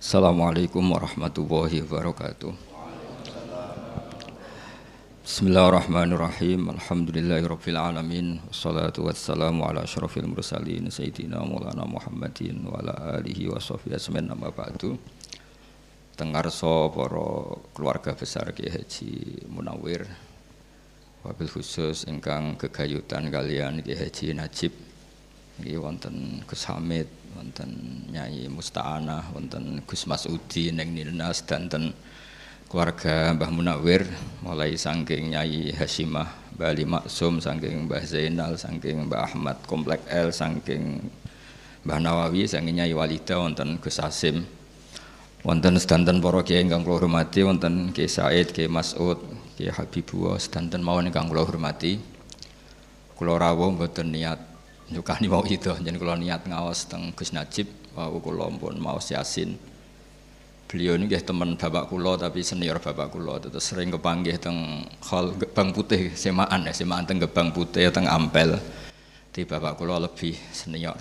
Assalamualaikum warahmatullahi wabarakatuh. Bismillahirrahmanirrahim. Alhamdulillahirabbil alamin. Wassalatu wassalamu ala asyrafil mursalin sayyidina Maulana Muhammadin wa ala alihi wa sahbihi ajmain amma ba'du. Tengarso para keluarga besar Ki Haji Munawir wabil khusus ingkang kegayutan kalian Ki Haji Najib nggih wonten Gus wonten Nyai Musta'anah, wonten Gus Masudi neng Nilnas danten keluarga Mbah Munawir mulai saking Nyai Hashimah, Mbah Ali Maksum, saking Mbah Zainal, saking Mbah Ahmad Komplek L, saking Mbah Nawawi, saking Nyai Walida, wonten Gus Asim, wonten sedanten para kiai ingkang kula hormati, wonten Kiai Said, Kiai Mas'ud, Kiai Habibullah, sedanten mawon ingkang kula hormati. Kula rawuh mboten niat nyukani mau itu jadi kalau niat ngawas teng Gus Najib wau kula pun mau Yasin. Beliau ini gak teman bapak kulo tapi senior bapak kulo terus sering kepanggih teng hal Gebang Putih semaan ya semaan teng Gebang Putih teng Ampel. Di bapak kulo lebih senior.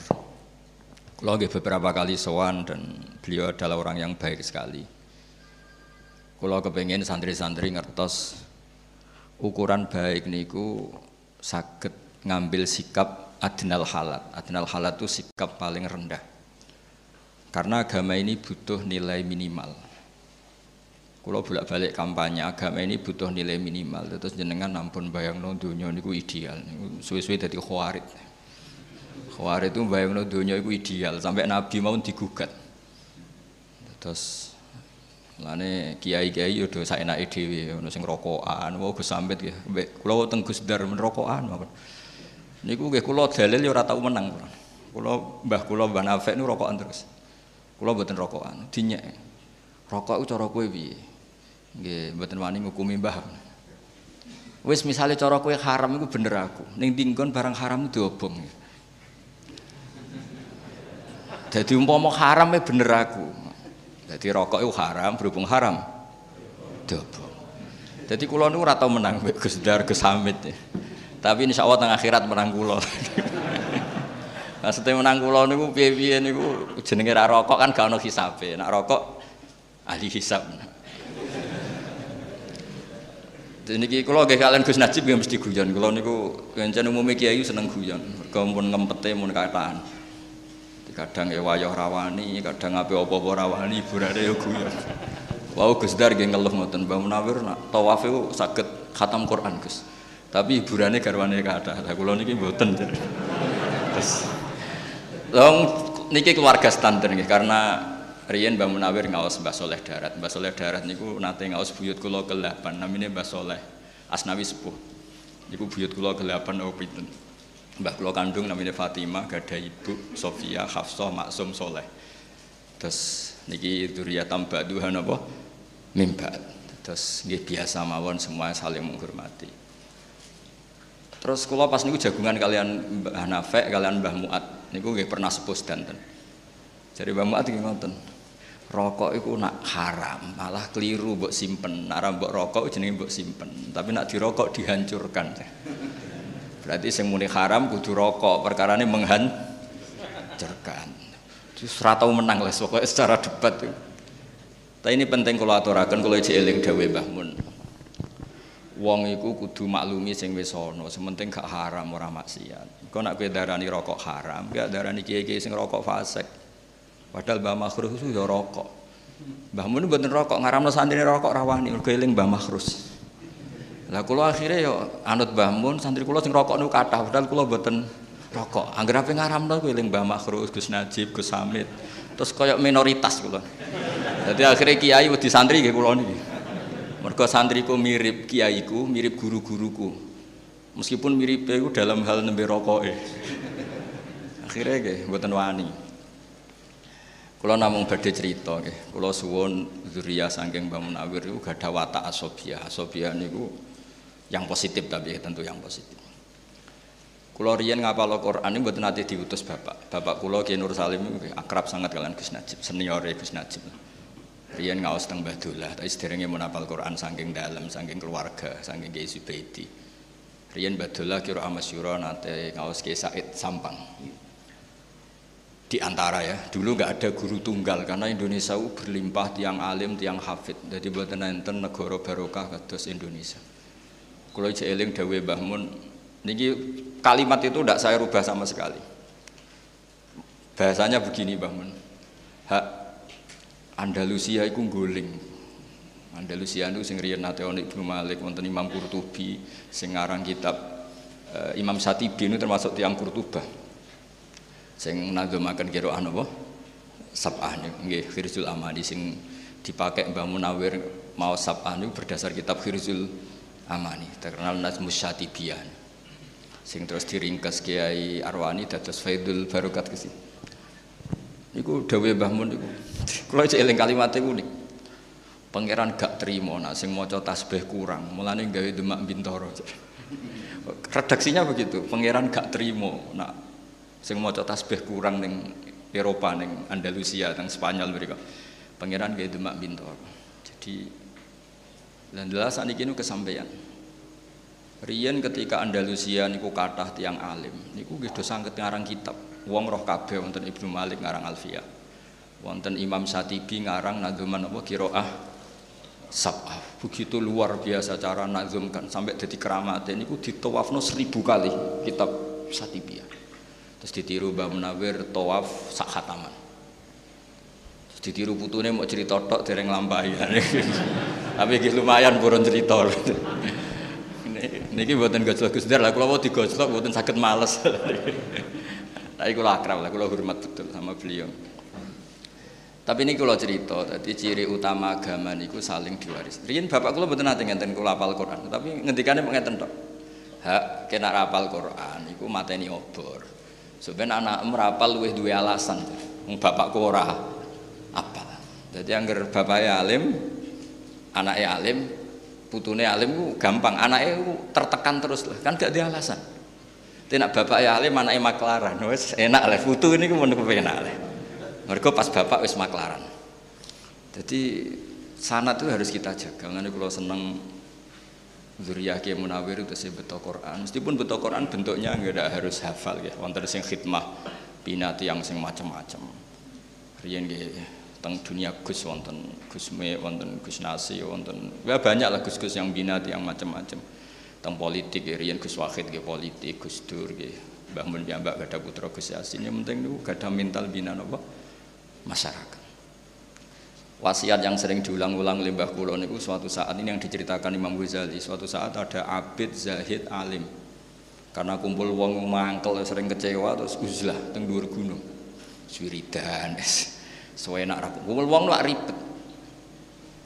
Kulo gak beberapa kali sowan dan beliau adalah orang yang baik sekali. Kulo kepengen santri-santri ngertos ukuran baik niku sakit ngambil sikap adnal halat. Adnal halat itu sikap paling rendah. Karena agama ini butuh nilai minimal. Kalau bolak balik kampanye agama ini butuh nilai minimal. Terus jenengan ampun bayang no dunia ku ideal. Suwe-suwe dari khawarid. Khawarid itu bayang no dunia ku ideal. Sampai Nabi mau digugat. Terus Lane kiai-kiai yo do saenake dhewe ono sing rokokan, wau Gus Samit ya. Kula teng Gus Dar men rokokan mawon. Niku nggih kula dalil ya ora tau menang. Kula Mbah kula Mbah Nafek niku rokokan terus. Kula mboten rokokan, dinyek. Rokok iku cara kowe piye? Nggih, mboten wani ngukumi Mbah. Wis misale cara kowe haram iku bener aku. Ning dinggon barang haram diobong. Jadi umpama haram e bener aku. Jadi rokok itu haram, berhubung haram. Diobong. Jadi kula niku ora tau menang Dar Gus Hamid. Ya. Tapi insya Allah tengah akhirat menang nah, setelah menang kulo niku piye-piye niku jenenge ra rokok kan gak ono hisabe. Nak rokok ahli hisab. Niki kula nggih kalian Gus Najib nggih mesti guyon. Kula niku kencen umume kiai seneng guyon. Mergo mun ngempete mun kataan. Kadang ya wayah rawani, kadang ape apa-apa rawani hiburane ya guyon. Wow Gus Dar nggih ngeluh ngoten Mbah Munawir nak tawaf saged khatam Quran Gus. Tapi hiburannya garwane kata. Lah kula niki mboten. Terus Long niki keluarga standar nggih karena Rian Mbah Munawir ngaos Mbah Soleh Darat. Mbah Soleh Darat niku nate ngaos buyut kula ke-8 namine Mbah Soleh Asnawi Sepuh. Niku buyut kula ke-8 oh pinten. Kandung namine Fatimah, gada ibu Sofia, Hafsah, Maksum Soleh. Terus niki dzurriyatam ba'duha napa? Mimba. Terus nggih biasa mawon semua saling menghormati. Terus kula pas niku jagungan kalian Mbah Nafek, kalian Mbah Muat. Niku nggih pernah sepuh sedanten. Jadi Mbah Muat nggih ngoten. Rokok itu nak haram, malah keliru mbok simpen. Nara mbok rokok jenenge mbok simpen, tapi nak dirokok dihancurkan. Berarti sing muni haram kudu rokok, perkarane menghancurkan. Terus tau menang lah pokoknya secara debat. Tapi ini penting kalau aturaken kalau eling dawe Mbah wong iku kudu maklumi sing wis ana, sementing gak haram ora maksiat. Kok nak kowe darani rokok haram, gak darani kiai-kiai sing rokok fasik. Padahal Mbah Makhrus itu ya rokok. Mbah Mun mboten rokok, ngaramno santri rokok rawani mergo eling Mbah Makhrus. Lah kula akhire ya anut Mbah Mun, santri kula sing rokok niku kathah, padahal kula mboten rokok. Angger ape ngaramno kowe eling Mbah Makhrus, Gus Najib, Gus Hamid. Terus koyok minoritas kula. Jadi akhirnya kiai wedi santri nggih kula niki. Mergo santriku mirip kiaiku, mirip guru-guruku. Meskipun mirip itu dalam hal nembe rokoke. Akhirnya nggih mboten wani. Kula namung badhe cerita nggih. Kula suwun zuriya saking Mbah Munawir iku gadah watak asobia. Asobia niku yang positif tapi tentu yang positif. Kula riyen ngapal Al-Qur'an niku mboten nate diutus bapak. Bapak kula Ki Nur Salim akrab sangat kalian Gus Najib, senior Gus Najib. Rian ngawas teng Badullah, tapi sederenge mun hafal Quran saking dalam, saking keluarga, saking Kiai Subaidi. Rian Badullah kira amas yura nate ngawas Kiai Said Sampang. di antara ya dulu nggak ada guru tunggal karena Indonesia berlimpah tiang alim tiang hafid jadi buat nonton negara barokah kados Indonesia kalau eling dawe Mbah niki kalimat itu tidak saya rubah sama sekali bahasanya begini Mbah Mun hak Andalusia itu guling Andalusia itu sing riyen nate Ibnu Malik wonten Imam Qurtubi sing ngarang kitab uh, Imam Satibi ini termasuk tiang Qurtubah. Sing nazumaken qiraah napa sab'ah nggih Khirzul Amani sing dipakai Mbah Munawir mau sab'ah berdasar kitab Khirzul Amani terkenal Nazmus Syatibian sing terus diringkas Kiai Arwani dados Faidul Barokat ke sini niku dawuh Mbah Mun niku kula eling kalimat niku nih pangeran gak terima nak sing maca tasbih kurang. Mulane gawe demak bintoro redaksinya begitu pangeran gak terima nak sing maca tasbih kurang ning Eropa ning Andalusia teng Spanyol mereka pangeran kayak Demak Bintor jadi dan jelas saat ini kesampaian Rian ketika Andalusia niku kathah tiang alim niku nggih do sanget ngarang kitab. Wong roh kabeh wonten Ibnu Malik ngarang Alfiyah wonten Imam Satibi ngarang nadzuman apa qiraah sab'ah. Begitu luar biasa cara nazumkan sampai jadi keramat. Niku ditawafno seribu kali kitab Satibiyah terus ditiru Mbah Munawir tawaf sak khataman. Terus ditiru putune mau cerita tok dereng lampahi tapi gitu lumayan burun cerita. Niki buatan gojlok Gus Dar lah kalau mau digojlok buatan sakit males. Tapi kalau akrab lah kalau hormat betul sama beliau tapi ini kalau cerita, tadi ciri utama agama niku saling diwaris. Rian bapak kalau betul nanti ngenten kalau apal Quran, tapi ngendikannya ngenten tok. Hak kena apal Quran, niku mateni obor. Sebenarnya anak merapal luwih dua alasan. Bapakku ora apa. Jadi angger bapaknya alim, anaknya alim, putune alim gampang. Anaknya tertekan terus lah. Kan gak ada alasan. Tidak bapaknya alim, anaknya maklaran. Wes enak lah. Putu ini ku mau enak lah. Mereka pas bapak wes maklaran. Jadi sanat itu harus kita jaga. Karena kalau seneng Zuriyah Kiai Munawir itu sih betul Quran. Meskipun betul Quran bentuknya nggak harus hafal ya. Wonten sing khidmah binati yang sing macam-macam. Riyen nggih teng dunia Gus wonten Gus Me, wonten Gus Nasi, wonten ya banyak lah Gus-gus yang binati yang macam-macam. Teng politik ya riyen Gus Wahid politik, Gus Dur nggih Mbah Mun gada putra Gus Yasin. Yang penting niku gada mental bina napa masyarakat. Wasiat yang sering diulang-ulang oleh Mbah Kulo suatu saat ini yang diceritakan Imam Ghazali suatu saat ada abid zahid alim. Karena kumpul wong mangkel sering kecewa terus uzlah teng dhuwur gunung. Wiridan nak rapi kumpul wong lu ribet.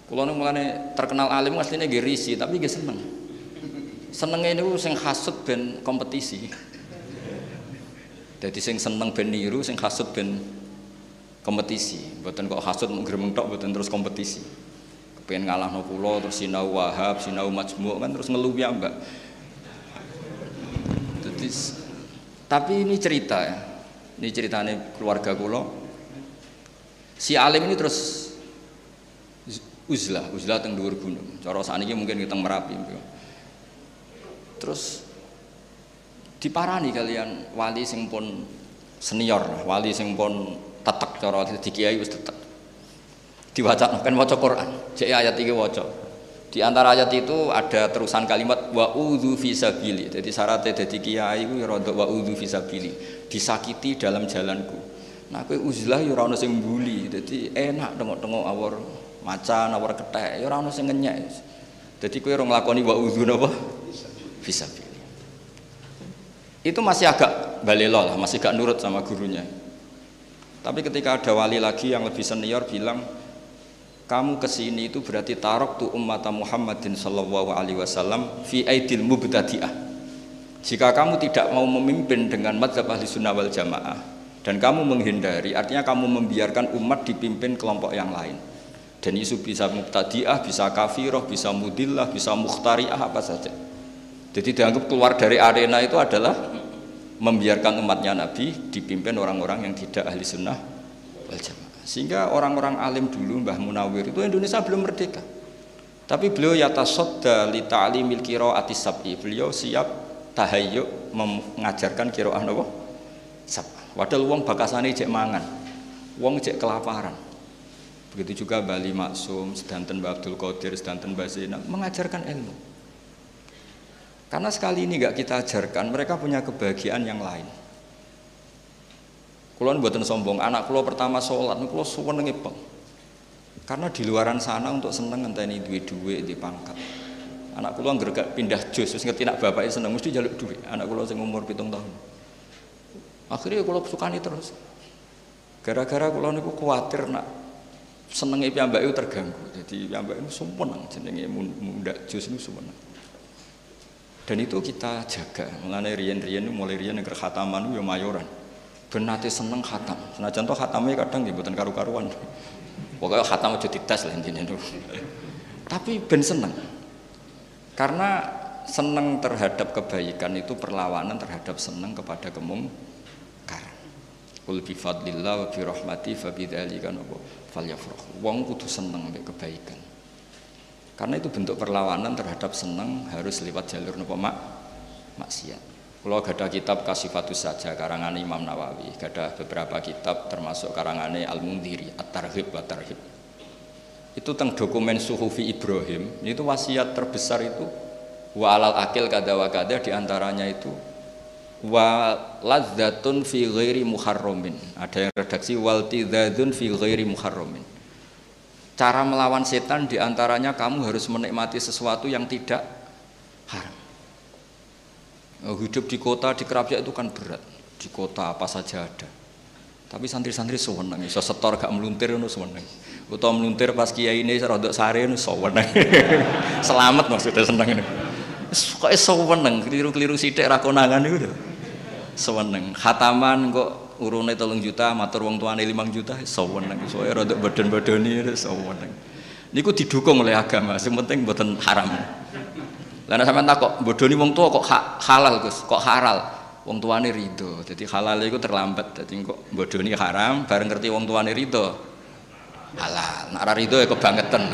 Kulo niku mulane terkenal alim asline nggih risi tapi nggih seneng. Senenge niku sing hasud ben kompetisi. Jadi sing seneng ben niru sing hasud ben kompetisi. Buatan kok hasut gremeng tok buatan terus kompetisi. Kepengen ngalah no pulau terus sinau wahab sinau majmu kan terus ngeluh ya mbak? Tapi ini cerita ya. Ini ceritanya keluarga kulo si alim ini terus uzlah uzlah teng dhuwur gunung. Cara saat ini mungkin kita merapi terus diparani kalian wali sing pun senior wali sing pun tetek cara di kiai wis tetek. Diwaca kan waca Quran. Cek ayat iki waca. Di antara ayat itu ada terusan kalimat wa udzu fisabili jadi syaratnya jadi kiai ya rodok wa udzu fisabili disakiti dalam jalanku. Nah kowe uzlah ya ora sing mbuli. Dadi enak tengok-tengok awor macan awor kethek ya ora sing ngenyek. Dadi kowe ora nglakoni wa udzu napa fisabili itu masih agak balelo lah masih gak nurut sama gurunya tapi ketika ada wali lagi yang lebih senior bilang, kamu ke sini itu berarti tarok tu umat Muhammadin Sallallahu Alaihi Wasallam fi aidil mubtadi'ah. Jika kamu tidak mau memimpin dengan madzhab ahli sunnah wal jamaah dan kamu menghindari, artinya kamu membiarkan umat dipimpin kelompok yang lain. Dan isu bisa mubtadi'ah, bisa kafiroh, bisa mudillah, bisa mukhtari'ah apa saja. Jadi dianggap keluar dari arena itu adalah membiarkan umatnya Nabi dipimpin orang-orang yang tidak ahli sunnah wal jamaah. Sehingga orang-orang alim dulu Mbah Munawir itu Indonesia belum merdeka. Tapi beliau yatasodda li ta'limil qiraati sab'i. Beliau siap tahayyuk mengajarkan qiraah napa? sab'an. Padahal wong bakasane cek mangan. Wong cek kelaparan. Begitu juga Bali Maksum, sedanten Mbak Abdul Qadir, sedanten Mbak Zainab mengajarkan ilmu. Karena sekali ini nggak kita ajarkan, mereka punya kebahagiaan yang lain. Kulon buatan sombong, anak kulo pertama sholat, kulo suwenenge peng. Karena di luaran sana untuk seneng ngenteni duit duit di pangkat. Anak kulo nggak pindah jus, terus ngerti nak bapaknya seneng mesti jaluk duit. Anak kulo sing umur pitung tahun. Akhirnya kulo sukani terus. Gara-gara kulo niku khawatir nak senenge piyambake terganggu. Jadi piyambake itu sumpun jenenge muda jus niku sumpun. Dan itu kita jaga. Mulane riyen-riyen mulai riyen nek khataman yo mayoran. Ben nate seneng khatam. Senajan to khatamnya kadang nggih karu-karuan. Pokoknya khatam aja dites lah intinya itu. Tapi ben seneng. Karena seneng terhadap kebaikan itu perlawanan terhadap seneng kepada kemungkaran. Qul bi fadlillah wa bi rahmati fa bidzalika falyafrahu. Wong kudu seneng mbek kebaikan. Karena itu bentuk perlawanan terhadap senang harus lewat jalur nopo mak maksiat. Kalau ada kitab Kasifatus saja karangan Imam Nawawi, ada beberapa kitab termasuk karangan Al Mundiri, At Tarhib wa Tarhib. Itu tentang dokumen Suhufi Ibrahim, itu wasiat terbesar itu wa alal akil kada wa kada di antaranya itu wa ladzatun fi ghairi muharramin. Ada yang redaksi wal tidadun fi ghairi muharramin Cara melawan setan di antaranya kamu harus menikmati sesuatu yang tidak haram. Oh, hidup di kota di kerapiak itu kan berat. Di kota apa saja ada. Tapi santri-santri sewenang, so setor gak meluntir itu sewenang. Utau meluntir pas kiai ini rodok sare itu sewenang. Selamat maksudnya seneng ini. Kok sewenang, keliru-keliru sidik rakonangan itu. Sewenang. Khataman kok urune tolong juta matur wong tuane limang juta saweneng soalnya rada badan-badani saweneng niku didukung oleh agama sing penting mboten haram. Lah nek sampean takok bodoni wong tua kok halal Gus kok haral wong tuane rido. Jadi halal itu terlambat. Jadi kok bodoni haram bareng ngerti wong tuane rido? Halal. Nek ora rido ya kebangetan.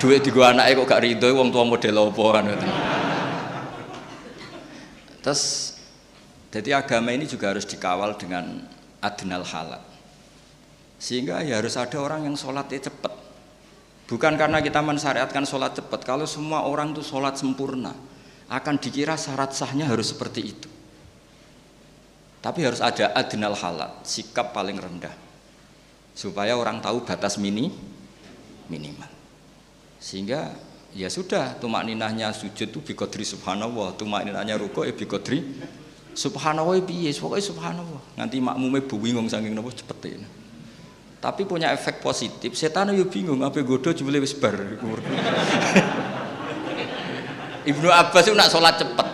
Duit digo anake kok gak rido wong tua model opo kan terus jadi agama ini juga harus dikawal dengan adnal halal. Sehingga ya harus ada orang yang sholatnya cepat. Bukan karena kita mensyariatkan sholat cepat. Kalau semua orang itu sholat sempurna, akan dikira syarat sahnya harus seperti itu. Tapi harus ada adnal halal, sikap paling rendah. Supaya orang tahu batas mini minimal. Sehingga ya sudah tumak ninahnya sujud itu bikodri subhanallah, tumak ninahnya ruko ya bikodri Subhanallah piye? Pokoke subhanallah. Nganti makmume bingung saking napa cepete. Tapi punya efek positif, setan yo bingung apa godo jebule wis bar. Ibnu Abbas itu nak sholat cepet.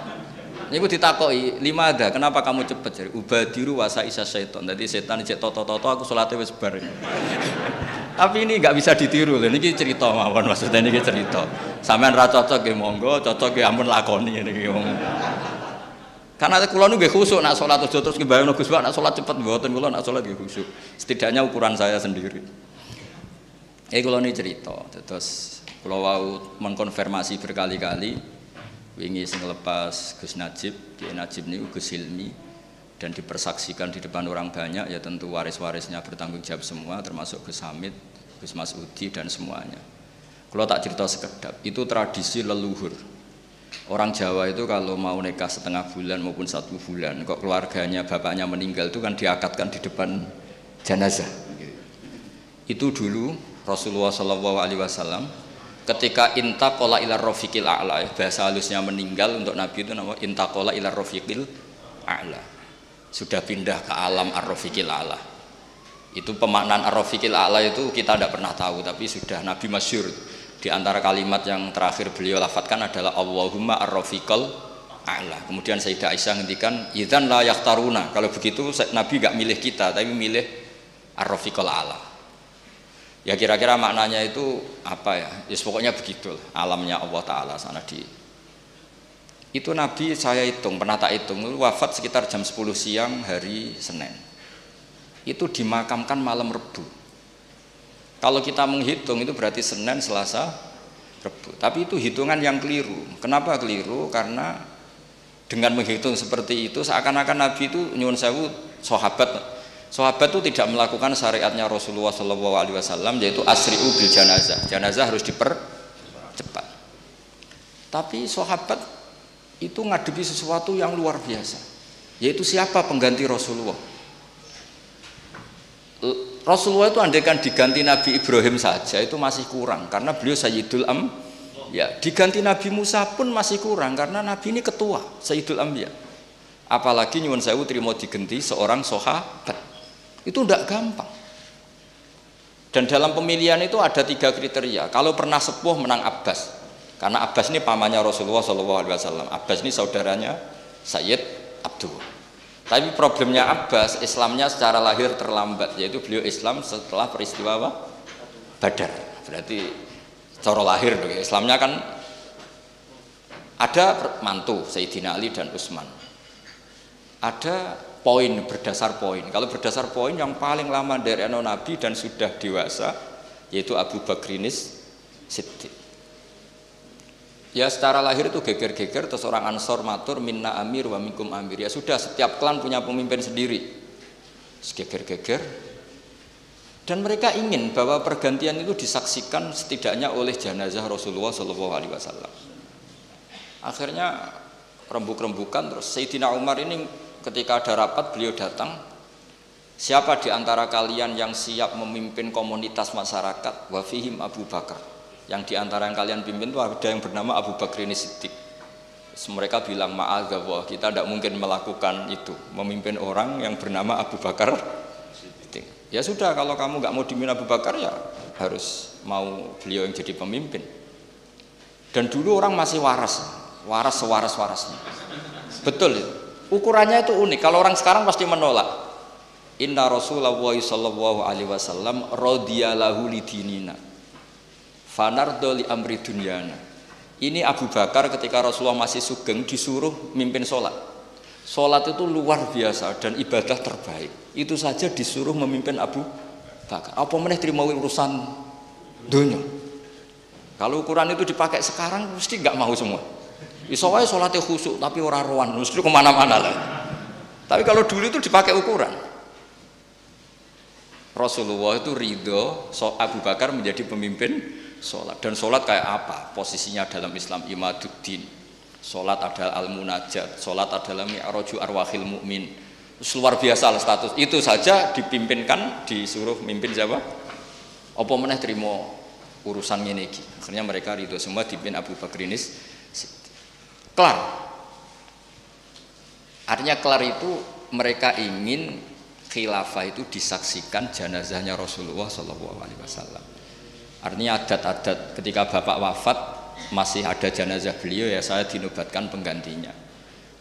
Niku ditakoki, lima ada, kenapa kamu cepet? Jadi ubadiru wasa isa setan. Jadi setan cek toto toto aku sholatnya wis bar. Tapi ini nggak bisa ditiru. Ini cerita mawon maksudnya ini cerita. Sampean ra cocok ya monggo, cocok ya ampun lakoni ini. Karena kula nu nggih khusuk nak salat aja terus ngebayangno Gus nak salat cepet mboten kula nak salat nggih khusuk. Setidaknya ukuran saya sendiri. Eh kula ini cerita, terus kula wau mengkonfirmasi berkali-kali wingi sing lepas Gus Najib, Kiai Najib niku Gus Hilmi dan dipersaksikan di depan orang banyak ya tentu waris-warisnya bertanggung jawab semua termasuk Gus Hamid, Gus Masudi dan semuanya. Kalau tak cerita sekedap, itu tradisi leluhur Orang Jawa itu kalau mau nikah setengah bulan maupun satu bulan, kok keluarganya bapaknya meninggal itu kan diakatkan di depan jenazah. Itu dulu Rasulullah Shallallahu Alaihi Wasallam ketika intakola ilar rofiqil a'la bahasa halusnya meninggal untuk Nabi itu nama intakola ilar rofiqil a'la. Sudah pindah ke alam ar-rofiqil a'la. Itu pemaknaan ar-rofiqil a'la itu kita tidak pernah tahu tapi sudah Nabi masyur di antara kalimat yang terakhir beliau lafadzkan adalah Allahumma ar-rafiqal a'la. Kemudian Sayyidah Aisyah ngendikan, "Idzan la yaktaruna." Kalau begitu Nabi gak milih kita, tapi milih ar-rafiqal a'la. Ya kira-kira maknanya itu apa ya? Ya pokoknya begitu alamnya Allah taala sana di itu Nabi saya hitung, pernah tak hitung, wafat sekitar jam 10 siang hari Senin. Itu dimakamkan malam Rebu kalau kita menghitung itu berarti Senin, Selasa, Rebu. Tapi itu hitungan yang keliru. Kenapa keliru? Karena dengan menghitung seperti itu seakan-akan Nabi itu nyuwun sewu sahabat sahabat itu tidak melakukan syariatnya Rasulullah Shallallahu Alaihi Wasallam yaitu asri'u bil janazah janazah harus dipercepat tapi sahabat itu ngadepi sesuatu yang luar biasa yaitu siapa pengganti Rasulullah Rasulullah itu andaikan diganti Nabi Ibrahim saja itu masih kurang karena beliau Sayyidul Am Ya, diganti Nabi Musa pun masih kurang karena Nabi ini ketua Sayyidul Ambiya. Apalagi nyuwun sewu terima diganti seorang sahabat. Itu tidak gampang. Dan dalam pemilihan itu ada tiga kriteria. Kalau pernah sepuh menang Abbas. Karena Abbas ini pamannya Rasulullah SAW. Abbas ini saudaranya Sayyid Abdul. Tapi problemnya Abbas, Islamnya secara lahir terlambat, yaitu beliau Islam setelah peristiwa apa? Badar. Berarti cara lahir Islamnya kan ada mantu Sayyidina Ali dan Utsman ada poin berdasar poin kalau berdasar poin yang paling lama dari Nabi dan sudah dewasa yaitu Abu Bakrinis Siddiq ya secara lahir itu geger-geger terus orang Ansor matur minna amir wa minkum amir. Ya sudah setiap klan punya pemimpin sendiri. Geger-geger. Dan mereka ingin bahwa pergantian itu disaksikan setidaknya oleh jenazah Rasulullah Shallallahu Alaihi Wasallam. Akhirnya rembuk-rembukan terus Sayyidina Umar ini ketika ada rapat beliau datang siapa di antara kalian yang siap memimpin komunitas masyarakat? Wafihim Abu Bakar yang di antara yang kalian pimpin itu ada yang bernama Abu Bakar ini Siddiq mereka bilang maaf kita tidak mungkin melakukan itu memimpin orang yang bernama Abu Bakar Ya sudah kalau kamu nggak mau dimin Abu Bakar ya harus mau beliau yang jadi pemimpin. Dan dulu orang masih waras, waras sewaras warasnya. Betul itu. Ukurannya itu unik. Kalau orang sekarang pasti menolak. Inna Rasulullah sallallahu alaihi wasallam radhiyallahu lidinina. Fanardo li amri dunyana. Ini Abu Bakar ketika Rasulullah masih sugeng disuruh mimpin sholat Sholat itu luar biasa dan ibadah terbaik. Itu saja disuruh memimpin Abu Bakar. Apa meneh terima urusan dunia? Kalau ukuran itu dipakai sekarang mesti nggak mau semua. Iso wae sholatnya khusuk tapi orang rohan, mesti ke mana-mana lah. Tapi kalau dulu itu dipakai ukuran. Rasulullah itu ridho so Abu Bakar menjadi pemimpin sholat dan sholat kayak apa posisinya dalam Islam imaduddin Sholat adalah al-munajat, sholat adalah mi'raju arwahil mu'min. Luar biasa lah status. Itu saja dipimpinkan, disuruh mimpin siapa? Apa meneh terima urusan ini Akhirnya mereka itu semua dipimpin Abu Bakrinis. Kelar. Artinya kelar itu mereka ingin khilafah itu disaksikan jenazahnya Rasulullah Shallallahu Alaihi Wasallam. Artinya adat-adat ketika bapak wafat masih ada jenazah beliau ya saya dinobatkan penggantinya.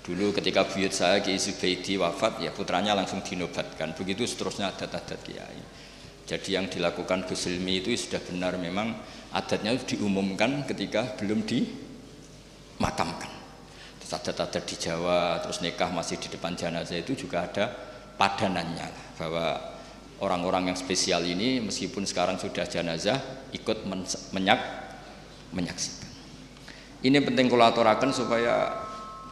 Dulu ketika buyut saya Ki Zubaidi wafat ya putranya langsung dinobatkan. Begitu seterusnya adat-adat kiai. Jadi yang dilakukan Gus Ilmi itu sudah benar memang adatnya diumumkan ketika belum dimakamkan. Terus adat-adat di Jawa terus nikah masih di depan jenazah itu juga ada padanannya bahwa orang-orang yang spesial ini meskipun sekarang sudah jenazah ikut menyak menyaksikan ini penting kalau aturakan supaya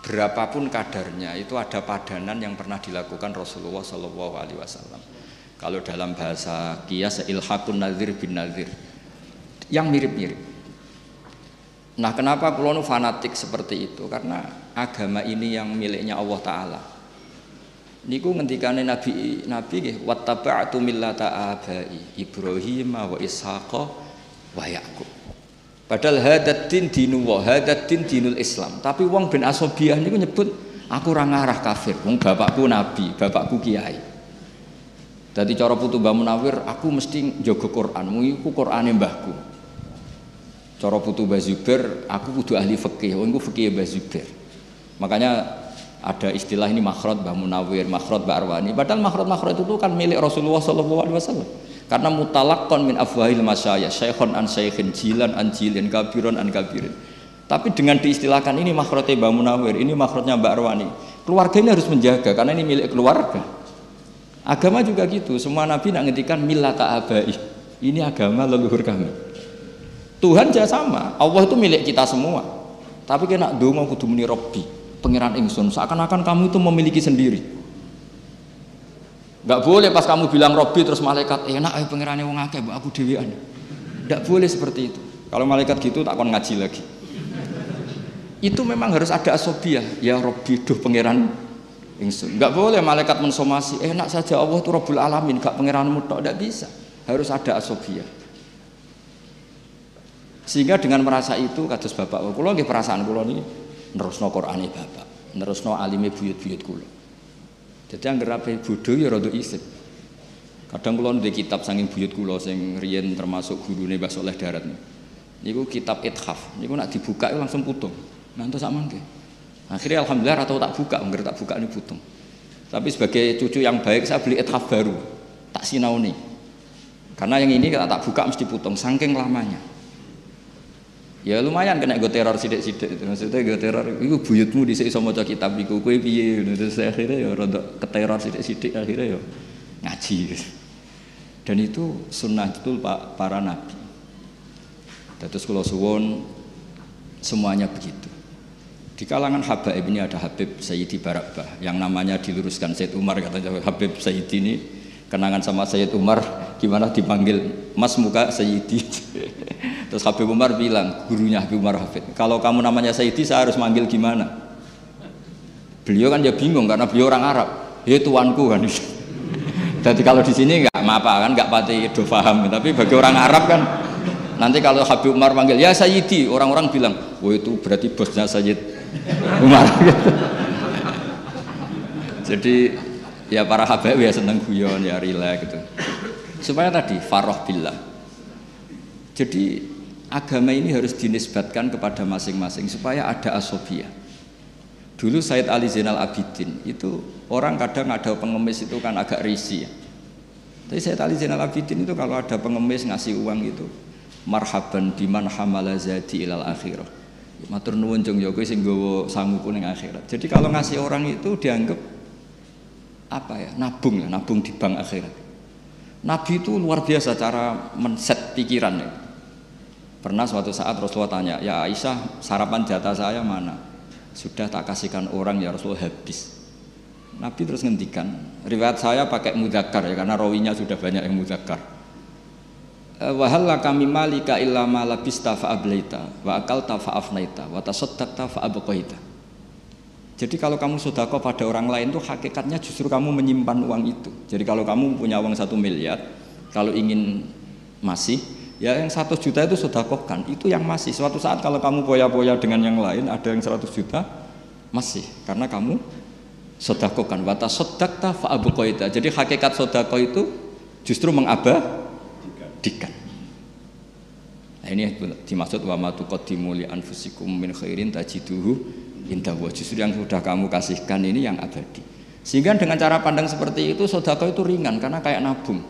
berapapun kadarnya itu ada padanan yang pernah dilakukan Rasulullah Shallallahu Alaihi Wasallam. Kalau dalam bahasa kias ilhakun nazir bin nazir yang mirip-mirip. Nah kenapa kulo fanatik seperti itu? Karena agama ini yang miliknya Allah Taala. Niku ngendikane Nabi Nabi nggih wattaba'tu millata abai Ibrahim wa Ishaq wa Yaqub. Padahal hadat din dinullah, hadat din dinul Islam. Tapi wong bin Asobiyah niku nyebut aku ora ngarah kafir. Wong bapakku nabi, bapakku kiai. Dadi cara putu Mbah Munawir, aku mesti njaga Quran. Iku Qurane mbahku. Cara putu Mbah Zubair, aku kudu ahli fikih. Wong iku fikih Mbah Zubair. Makanya ada istilah ini makhrot Mbah Munawir, makhrot Mbah Arwani. Padahal makhrot-makhrot itu kan milik Rasulullah sallallahu alaihi wasallam. Karena mutalakon min afwahil masyaya, syekhon an syekhin, jilan an jilin, kabiron an kabirin. Tapi dengan diistilahkan ini makhrotnya Mbak Munawir, ini makhrotnya Mbak Arwani. Keluarga ini harus menjaga karena ini milik keluarga. Agama juga gitu, semua nabi nak ngetikan millata abai. Ini agama leluhur kami. Tuhan juga sama, Allah itu milik kita semua. Tapi kena donga kudu muni Robbi. Pangeran ingsun seakan-akan kamu itu memiliki sendiri. Nggak boleh pas kamu bilang Robi terus malaikat enak eh pangerannya wong akeh aku dewian nggak boleh seperti itu. Kalau malaikat gitu tak akan ngaji lagi. Itu memang harus ada asobia ya Robi duh pangeran ingsun. Nggak boleh malaikat mensomasi enak saja Allah itu Rabbul Alamin gak pangeranmu tok. Nggak bisa. Harus ada asobia sehingga dengan merasa itu kados bapak kula nggih perasaan kula niki nerusno Qur'ane bapak nerusno alime buyut-buyut kula. Jadi anggere ape bodho ya rada isip. Kadang kula ndek kitab saking buyut kula sing riyen termasuk gurune Mbah Soleh Darat niku. Kitab ithaf. Niku nak dibuka langsung putung. Ngantos sak mangke? Akhirnya alhamdulillah atau tak buka anggere tak buka ini putung. Tapi sebagai cucu yang baik saya beli ithaf baru. Tak sinauni. Karena yang ini kita tak buka mesti putung saking lamanya ya lumayan kena gue teror sidik-sidik maksudnya gue teror itu buyutmu di sini sama kitab iku. Kue piye? Terus akhirnya ya rada keteror sidik-sidik akhirnya ya ngaji. Dan itu sunnah itu pak para nabi. Terus kalau suwon semuanya begitu. Di kalangan Habib ini ada Habib Sayyidi Barakbah yang namanya diluruskan Sayyid Umar katanya Habib Sayyidi ini kenangan sama Sayyid Umar gimana dipanggil Mas muka Sayyidi Terus Habib Umar bilang, gurunya Habib Umar Hafid, kalau kamu namanya Sayyidi saya harus manggil gimana? Beliau kan ya bingung karena beliau orang Arab. Ya tuanku kan. Jadi kalau di sini nggak apa kan, nggak pati do paham. Tapi bagi orang Arab kan, nanti kalau Habib Umar manggil ya Sayyidi, orang-orang bilang, oh itu berarti bosnya Sayyid Umar. Jadi ya para Habib ya seneng guyon ya rileks gitu. Supaya tadi faroh billah. Jadi agama ini harus dinisbatkan kepada masing-masing supaya ada asobia. Dulu Said Ali Zainal Abidin itu orang kadang ada pengemis itu kan agak risih ya. Tapi Said Ali Zainal Abidin itu kalau ada pengemis ngasih uang itu marhaban biman hamala zadi ilal akhirah. Matur nuwun jeng yo sing nggawa sanguku ning akhirat. Jadi kalau ngasih orang itu dianggap apa ya? Nabung ya, nabung di bank akhirat. Nabi itu luar biasa cara men-set pikirannya. Pernah suatu saat Rasulullah tanya, ya Aisyah sarapan jatah saya mana? Sudah tak kasihkan orang ya Rasulullah habis. Nabi terus ngendikan, riwayat saya pakai mudakar ya karena rawinya sudah banyak yang mudakar. Eh, Wahalla kami malika illa ma labista fa ablaita wa akalta fa afnaita wa tasaddaqta fa abqaita. Jadi kalau kamu sodako pada orang lain itu hakikatnya justru kamu menyimpan uang itu. Jadi kalau kamu punya uang satu miliar, kalau ingin masih ya yang 100 juta itu sodakohkan itu yang masih. Suatu saat kalau kamu poya-poya dengan yang lain ada yang 100 juta masih. Karena kamu sodakohkan wata sodakta fa'abukoida jadi hakikat sodako itu justru mengabadikan nah ini dimaksud wa ma tuqaddimu li anfusikum min khairin tajiduhu indah justru yang sudah kamu kasihkan ini yang abadi. Sehingga dengan cara pandang seperti itu sodako itu ringan karena kayak nabung.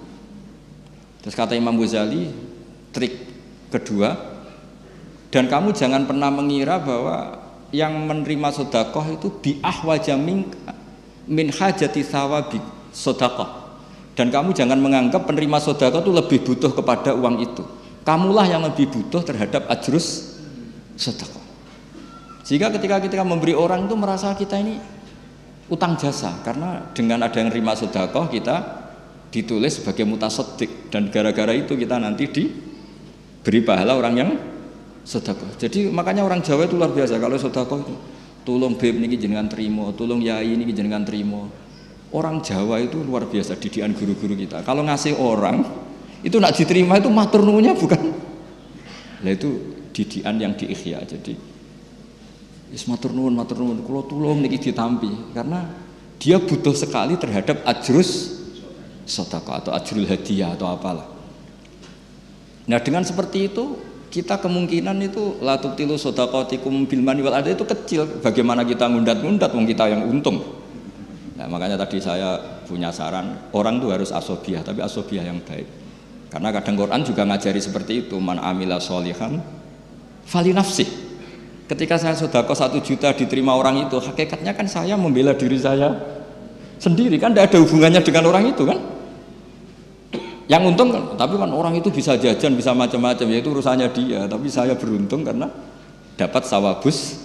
Terus kata Imam Ghazali trik kedua dan kamu jangan pernah mengira bahwa yang menerima sodakoh itu biah wajah min hajati sawabi sodakoh dan kamu jangan menganggap penerima sodakoh itu lebih butuh kepada uang itu. Kamulah yang lebih butuh terhadap ajrus sodakoh sehingga ketika kita memberi orang itu merasa kita ini utang jasa karena dengan ada yang terima sodakoh kita ditulis sebagai mutasodik dan gara-gara itu kita nanti di beri pahala orang yang sedekah. Jadi makanya orang Jawa itu luar biasa kalau sedekah itu tolong beb niki jenengan terima, tolong yai niki jenengan terima. Orang Jawa itu luar biasa didikan guru-guru kita. Kalau ngasih orang itu nak diterima itu matur nuwunnya bukan. Nah itu didikan yang diikhya. Jadi is matur nuwun matur nuwun kalau tolong niki ditampi karena dia butuh sekali terhadap ajrus sedekah atau ajrul hadiah atau apalah. Nah dengan seperti itu kita kemungkinan itu latub tilu sodakotikum bilmani wal ada itu kecil. Bagaimana kita ngundat-ngundat wong kita yang untung. Nah makanya tadi saya punya saran orang tuh harus asobiah tapi asobiah yang baik. Karena kadang Quran juga ngajari seperti itu man amila solihan fali nafsi. Ketika saya sodako satu juta diterima orang itu, hakikatnya kan saya membela diri saya sendiri kan tidak ada hubungannya dengan orang itu kan yang untung kan, tapi kan orang itu bisa jajan, bisa macam-macam, ya itu urusannya dia. Tapi saya beruntung karena dapat sawabus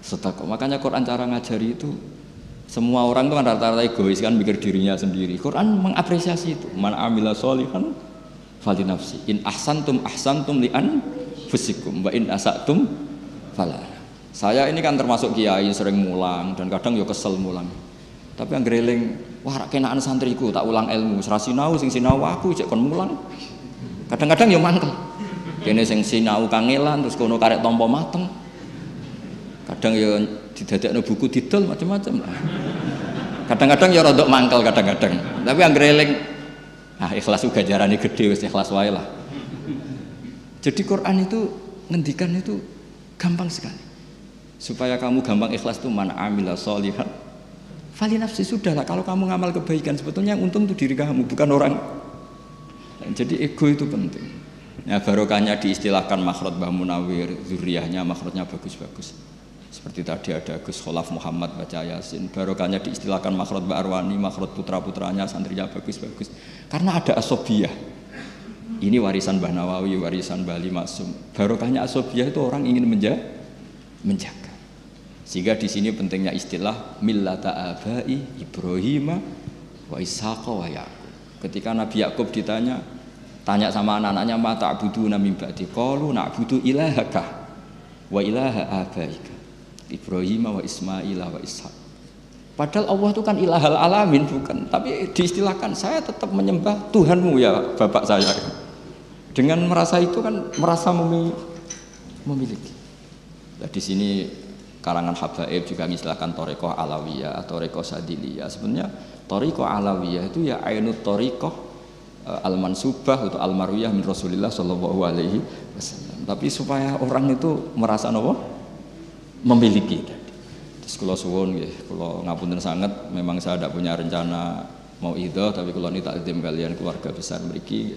sedekah. Makanya Quran cara ngajari itu semua orang itu kan rata-rata egois kan mikir dirinya sendiri. Quran mengapresiasi itu. Man amila solihan fali nafsi. In ahsantum ahsantum li an fusikum wa in asatum fala. Saya ini kan termasuk kiai sering mulang dan kadang yo kesel mulang. Tapi yang greling, wah kenaan santriku tak ulang ilmu, serasi sinau sing sinau aku cek kon mulang. Kadang-kadang yo mangkel. Kene sing sinau kangelan terus kono karek tompo mateng. Kadang yo didadekno buku didol macam-macam lah. Kadang-kadang ya rodok mangkel kadang-kadang. Tapi yang greling ah ikhlas juga jarane gede wis ikhlas wae lah. Jadi Quran itu ngendikan itu gampang sekali. Supaya kamu gampang ikhlas tuh mana amila solihan Fali nafsi sudah lah kalau kamu ngamal kebaikan sebetulnya yang untung itu diri kamu bukan orang. Jadi ego itu penting. Ya barokahnya diistilahkan makhrot Mbah Munawir, zuriyahnya makhrotnya bagus-bagus. Seperti tadi ada Gus Kholaf Muhammad baca Yasin. Barokahnya diistilahkan makhrot Mbak Arwani, putra-putranya santrinya bagus-bagus. Karena ada asobiyah. Ini warisan Mbah Nawawi, warisan Bali Masum. Barokahnya asobiyah itu orang ingin menjaga. menjaga. Sehingga di sini pentingnya istilah millata abai Ibrahim wa Ishaq wa Yaqub. Ketika Nabi Yakub ditanya, tanya sama anak-anaknya mata abudu nami ba'di qalu na'budu ilahaka wa ilaha abaika Ibrahim wa Ismail wa Ishaq. Padahal Allah itu kan ilahal alamin bukan, tapi diistilahkan saya tetap menyembah Tuhanmu ya bapak saya. Dengan merasa itu kan merasa memiliki. Nah, di sini kalangan habaib juga mengistilahkan toriko alawiyah atau toriko sadiliyah. Sebenarnya toriko alawiyah itu ya ainut toriko uh, al mansubah atau al marwiyah min rasulillah sallallahu alaihi wasallam. Tapi supaya orang itu merasa nopo? Memiliki. Terus kalau suwun ya kalau ngapunten sangat memang saya tidak punya rencana mau itu tapi kalau ini takdim kalian keluarga besar memiliki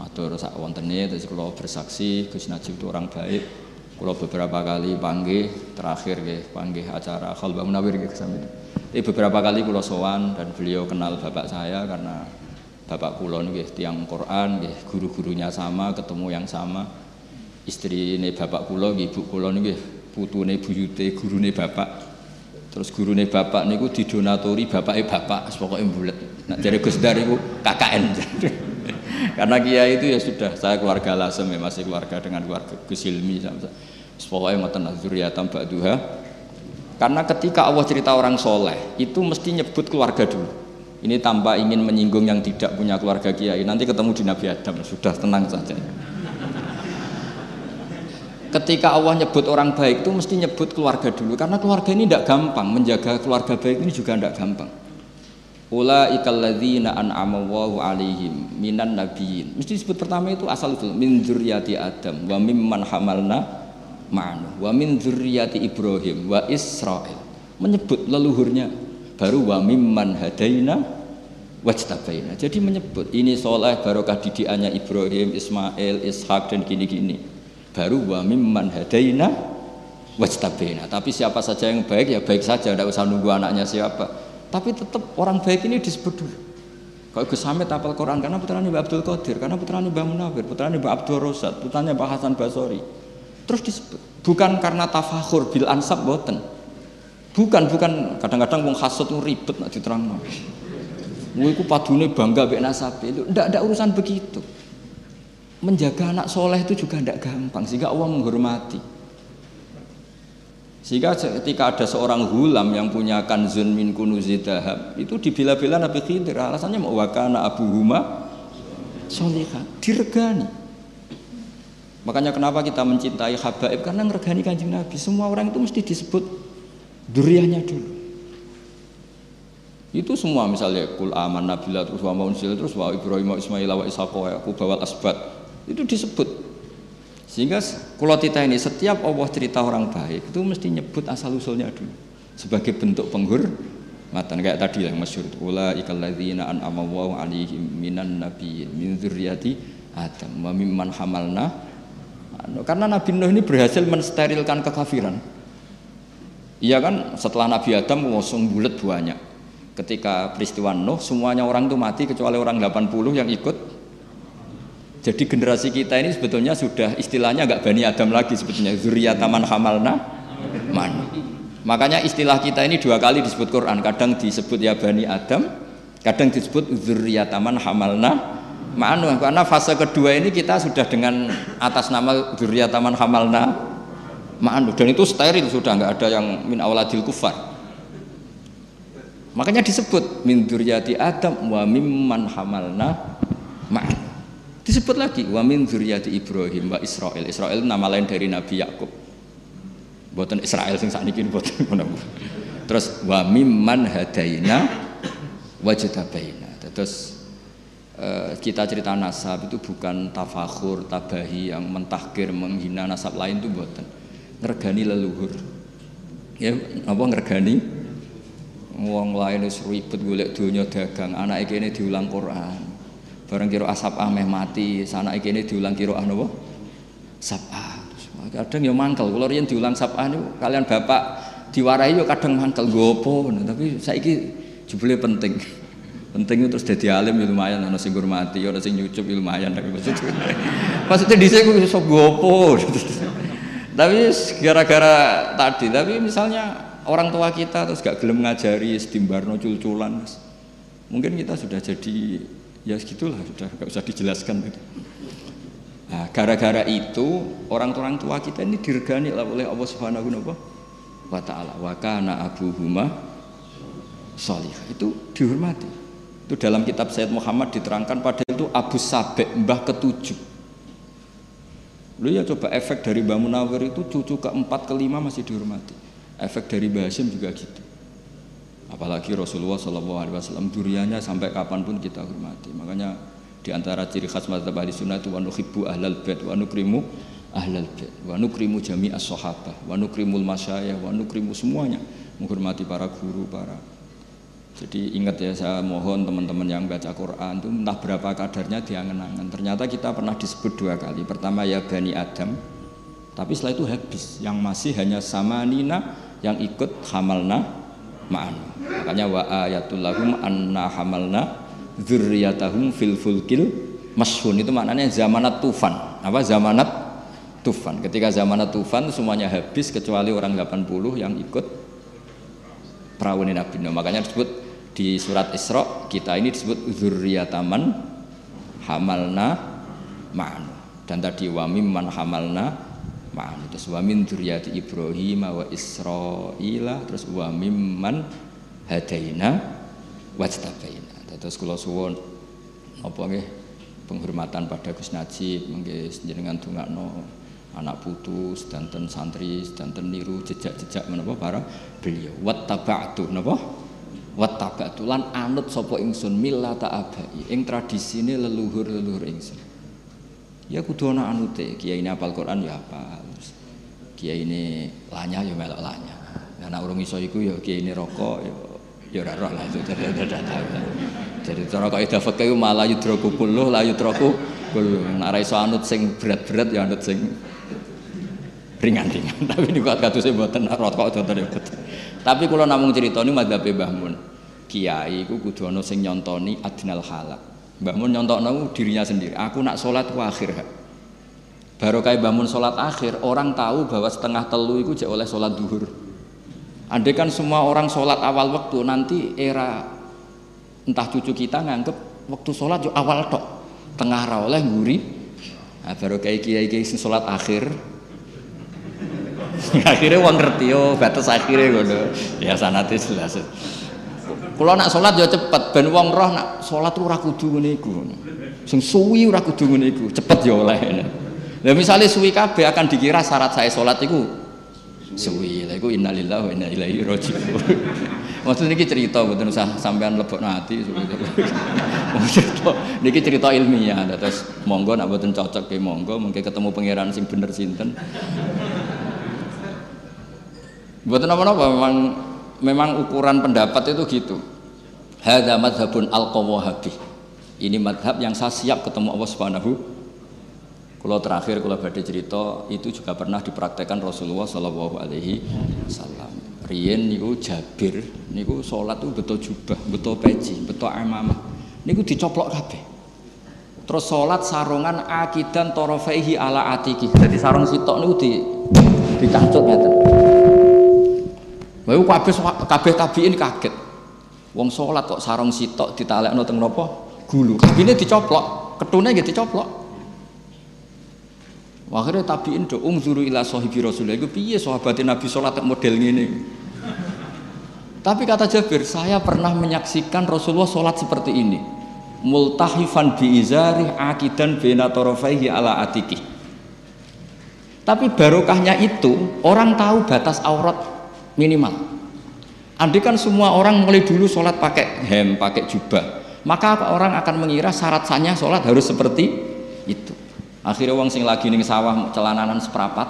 matur sak wontene terus kalau bersaksi Gus Najib itu orang baik kalau beberapa kali panggil terakhir ya panggil acara khalbah munawir gitu sampai Tapi beberapa kali kulo sowan dan beliau kenal bapak saya karena bapak kulo nih tiang Quran nih guru-gurunya sama ketemu yang sama. Istri ini bapak kulo ibu kulo putu nih buyute guru nih bapak. Terus guru nih bapak nih gue didonatori bapaknya bapak pokoknya bulat nah dari Gus Dar itu KKN Karena kiai itu ya sudah saya keluarga lasem ya masih keluarga dengan keluarga Gus Hilmi Pokoknya ngoten zuriyatam ba'duha. Karena ketika Allah cerita orang soleh itu mesti nyebut keluarga dulu. Ini tanpa ingin menyinggung yang tidak punya keluarga kiai. Nanti ketemu di Nabi Adam sudah tenang saja. Ketika Allah nyebut orang baik itu mesti nyebut keluarga dulu karena keluarga ini tidak gampang menjaga keluarga baik ini juga tidak gampang. Ulaikal ladzina an'ama Allahu alaihim minan nabiyyin. Mesti disebut pertama itu asal itu min dzurriyyati Adam wa mimman hamalna ma'anu wa min dzurriyyati Ibrahim wa Israil. Menyebut leluhurnya baru wa mimman hadaina wajtabaina. Jadi menyebut ini soleh barokah didikannya Ibrahim, Ismail, Ishak dan gini-gini. Baru wa mimman hadaina wajtabaina. Tapi siapa saja yang baik ya baik saja, tidak usah nunggu anaknya siapa tapi tetap orang baik ini disebut dulu. Kalau Gus Hamid apal Quran karena putranya Mbak Abdul Qadir, karena putranya Mbak Munawir, putranya Mbak Abdul Rosad, putranya Mbak Hasan Basori. Terus disebut bukan karena tafakhur bil ansab boten. Bukan, bukan kadang-kadang wong hasud itu ribet nak diterangno. Gue ku padune bangga mbek nasabe. Itu ndak ada urusan begitu. Menjaga anak soleh itu juga ndak gampang sehingga Allah menghormati. Sehingga ketika ada seorang hulam yang punya kanzun min kunuzi dahab, itu dibela-bela Nabi Khidir. Alasannya mau wakana Abu Huma solihah, diregani. Makanya kenapa kita mencintai habaib karena ngeregani kanjeng Nabi. Semua orang itu mesti disebut duriannya dulu. Itu semua misalnya kul aman nabila terus wa maunsil terus wa Ibrahim wa Ismail wa Ishaq wa asbat. Itu disebut sehingga kalau kita ini setiap Allah cerita orang baik itu mesti nyebut asal usulnya dulu. Sebagai bentuk penghormatan kayak tadi yang masyhur. Ula ikalladzina an'ama Allahu alaihim minan nabiyyin min dzurriyyati Adam wa mimman hamalna. Anu, karena Nabi Nuh ini berhasil mensterilkan kekafiran. Iya kan? Setelah Nabi Adam ngosong bulat banyak. Ketika peristiwa Nuh semuanya orang itu mati kecuali orang 80 yang ikut jadi generasi kita ini sebetulnya sudah istilahnya agak bani Adam lagi sebetulnya. Zuriyataman hamalna ma'an. Makanya istilah kita ini dua kali disebut Quran, kadang disebut ya Bani Adam, kadang disebut zuriyataman hamalna ma'anu karena fase kedua ini kita sudah dengan atas nama zuriyataman hamalna ma'anu dan itu steril sudah nggak ada yang min awaladil kufar. Makanya disebut min zuriyati Adam wa mimman hamalna ma'an disebut lagi wa min zuriyati Ibrahim wa Israel. Israel nama lain dari Nabi Yakub. Buatan Israel sing sakniki buatan terus wa mimman hadaina wajtabaina terus eh, kita cerita nasab itu bukan tafakhur tabahi yang mentahkir menghina nasab lain itu buatan ngergani leluhur. Ya apa ngergani wong lain wis ribet golek donya dagang anak ini diulang Quran bareng kira asap ameh mati sana ini diulang kira napa sabah kadang ya mangkel. Kalau riyen diulang sabah niku kalian bapak diwarai yo kadang mangkel. Gopo tapi saiki jebule penting. Penting terus jadi alim ya lumayan. Ana sing hormati ana sing nyucup ya lumayan. Tapi maksudnya maksudnya dhisik ku gopo tapi gara-gara tadi tapi misalnya orang tua kita terus gak gelem ngajari sedimbarno cul-culan mungkin kita sudah jadi ya segitulah sudah gak usah dijelaskan gitu. Nah, gara-gara itu orang-orang tua kita ini diregani oleh Allah Subhanahu wa taala. Wa kana abuhuma salih. Itu dihormati. Itu dalam kitab Sayyid Muhammad diterangkan pada itu Abu Sabek mbah ketujuh. Lu ya coba efek dari Mbah Munawir itu cucu keempat kelima masih dihormati. Efek dari Mbah Hashim juga gitu. Apalagi Rasulullah Shallallahu Alaihi Wasallam duriannya sampai kapan pun kita hormati. Makanya di antara ciri khas mazhab ahli sunnah itu wa nuhibbu ahlal bait wa nukrimu ahlal bait wa nukrimu jami as sahabah wa nukrimul masyayikh wa nukrimu semuanya menghormati para guru para jadi ingat ya saya mohon teman-teman yang baca Quran itu entah berapa kadarnya diangen-angen. Ternyata kita pernah disebut dua kali. Pertama ya Bani Adam tapi setelah itu habis. Yang masih hanya sama Nina yang ikut hamalna ma'an makanya wa ayatul lahum anna hamalna dzurriyyatahum fil fulkil mashhun. Itu maknanya zamanat tufan. Apa? Zamanat tufan. Ketika zamanat tufan semuanya habis kecuali orang 80 yang ikut perahu Nabi. Nuh makanya disebut di surat Isra kita ini disebut dzurriyyataman hamalna ma'an. Dan tadi wa mimman hamalna ma'an. Terus wa min dzurriyyati Ibrahim wa Israila. Terus wa mimman hadaina wajtabaina. Terus kula suwun apa nggih penghormatan pada Gus Najib mengke jenengan dongakno anak putu sedanten santri sedanten niru jejak-jejak menapa para beliau. Wattaba'tu napa? Wattaba'tu lan anut sapa ingsun millata abai. Ing tradisine leluhur-leluhur ingsun. Ya kudu ana anute. Kiai ini apal Quran ya apa kiai ini lanya ya melok lanya anak urung iso iku ya kiai ini rokok ya ya ora roh lah itu jadi cara kaidah fikih malah yudraku kulluh la yudraku kulluh nek ora iso anut sing berat-berat ya anut sing ringan-ringan. Tapi niku katuse mboten. Rokok contohnya betul tapi kalau namung cerita ini madzhab Mbah Mun. Kiai ku kudu ana sing nyontoni adnal halak Mbah Mun nyontokno dirinya sendiri. Aku nak sholat ku akhir baru kayak bangun sholat akhir orang tahu bahwa setengah telu itu oleh sholat duhur Andai kan semua orang sholat awal waktu nanti era entah cucu kita nganggep waktu sholat yo awal tok. Tengah ra oleh nguri. Nah, baru kayak kiai kiai sholat akhir. Akhirnya uang ngerti yo batas akhirnya ngono. Ya sanate jelas. Kalau nak sholat yo cepet ben wong roh nak sholat tuh ora kudu ngene iku. Sing suwi ora kudu ngene cepet yo oleh. Nah misalnya suwi kabeh akan dikira syarat saya sholat itu suwi. Lha iku innalillahi wa inna ilaihi raji'un. Maksudnya ini cerita betul usah sampean lebok hati cerita niki cerita ilmiah. Terus monggo nak boten cocok ke monggo mungkin ketemu pangeran sing bener sinten. Buatan apa-apa memang memang ukuran pendapat itu gitu. Hadza madhabun al-qawahabi. Ini madhab yang saya siap ketemu Allah Subhanahu kalau terakhir kalau badai cerita itu juga pernah dipraktekkan Rasulullah Shallallahu Alaihi Wasallam. Rien niku Jabir niku sholat tuh betul jubah, betul peci, betul amamah. Niku dicoplok kabeh. Terus sholat sarungan akidan torofaihi ala atiki. Jadi sarung sitok niku di dicangcut ngeten. Bayu kabeh kabeh tabiin kaget. Wong sholat kok sarung sitok ditalekno teng napa? Gulu. Kabine dicoplok, ketune nggih dicoplok. Akhirnya tabiin do ungzuru ila sahibi Rasulullah iku piye sahabat Nabi sholat model ngene. Tapi kata Jabir, saya pernah menyaksikan Rasulullah sholat seperti ini. Multahifan bi izari akidan bina torofaihi ala atiki. Tapi barokahnya itu orang tahu batas aurat minimal. Andai kan semua orang mulai dulu sholat pakai hem, pakai jubah, maka orang akan mengira syarat sahnya sholat harus seperti. Akhirnya wong sing lagi ning sawah celananan seperapat,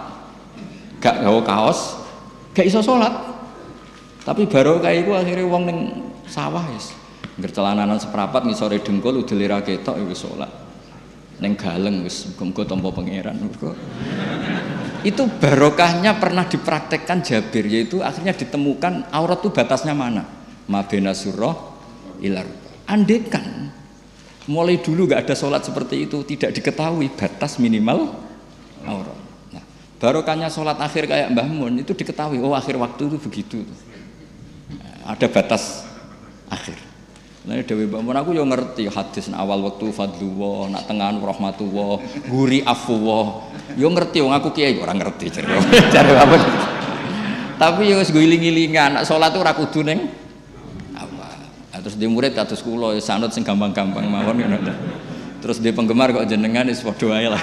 gak gawa kaos, gak iso sholat. Tapi baru kayak itu akhirnya wong ning sawah yes. Ngger celananan seperapat ngisore dengkul udelira ketok wis sholat. Neng galeng wis muga-muga tampa pangeran itu barokahnya pernah dipraktekkan Jabir yaitu akhirnya ditemukan aurat itu batasnya mana mabena surah ilar andekan mulai dulu nggak ada sholat seperti itu tidak diketahui batas minimal aurat nah, barokahnya sholat akhir kayak Mbah Mun itu diketahui oh akhir waktu itu begitu nah, ada batas akhir Nah, Dewi Bangun aku yang ngerti hadis awal waktu fadluwa, nak tengahan rahmatullah, guri afuwa. Yo ngerti wong aku kiai orang ngerti cari apa. Tapi yo giling-gilingan, nak salat ora kudu ning apa. Nah, terus di murid kados kula sanut sing gampang-gampang mawon ngono. Terus di penggemar kok jenengan wis padha wae lah.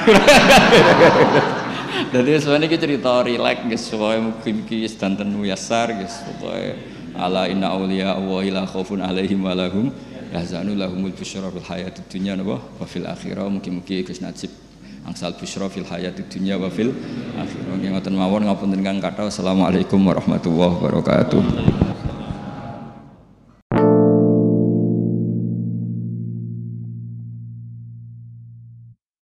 Dadi sebenarnya iki cerita rileks guys, pokoke mungkin iki sedanten muyasar guys, pokoke ala inna awliya Allah la khaufun alaihim wa lahum yahzanu lahumul busyra fil hayatid dunya wa fil akhirah mugi-mugi Gus Najib angsal busyra fil hayatid dunya wa fil akhirah ngoten mawon ngapunten kang kathah assalamualaikum warahmatullahi wabarakatuh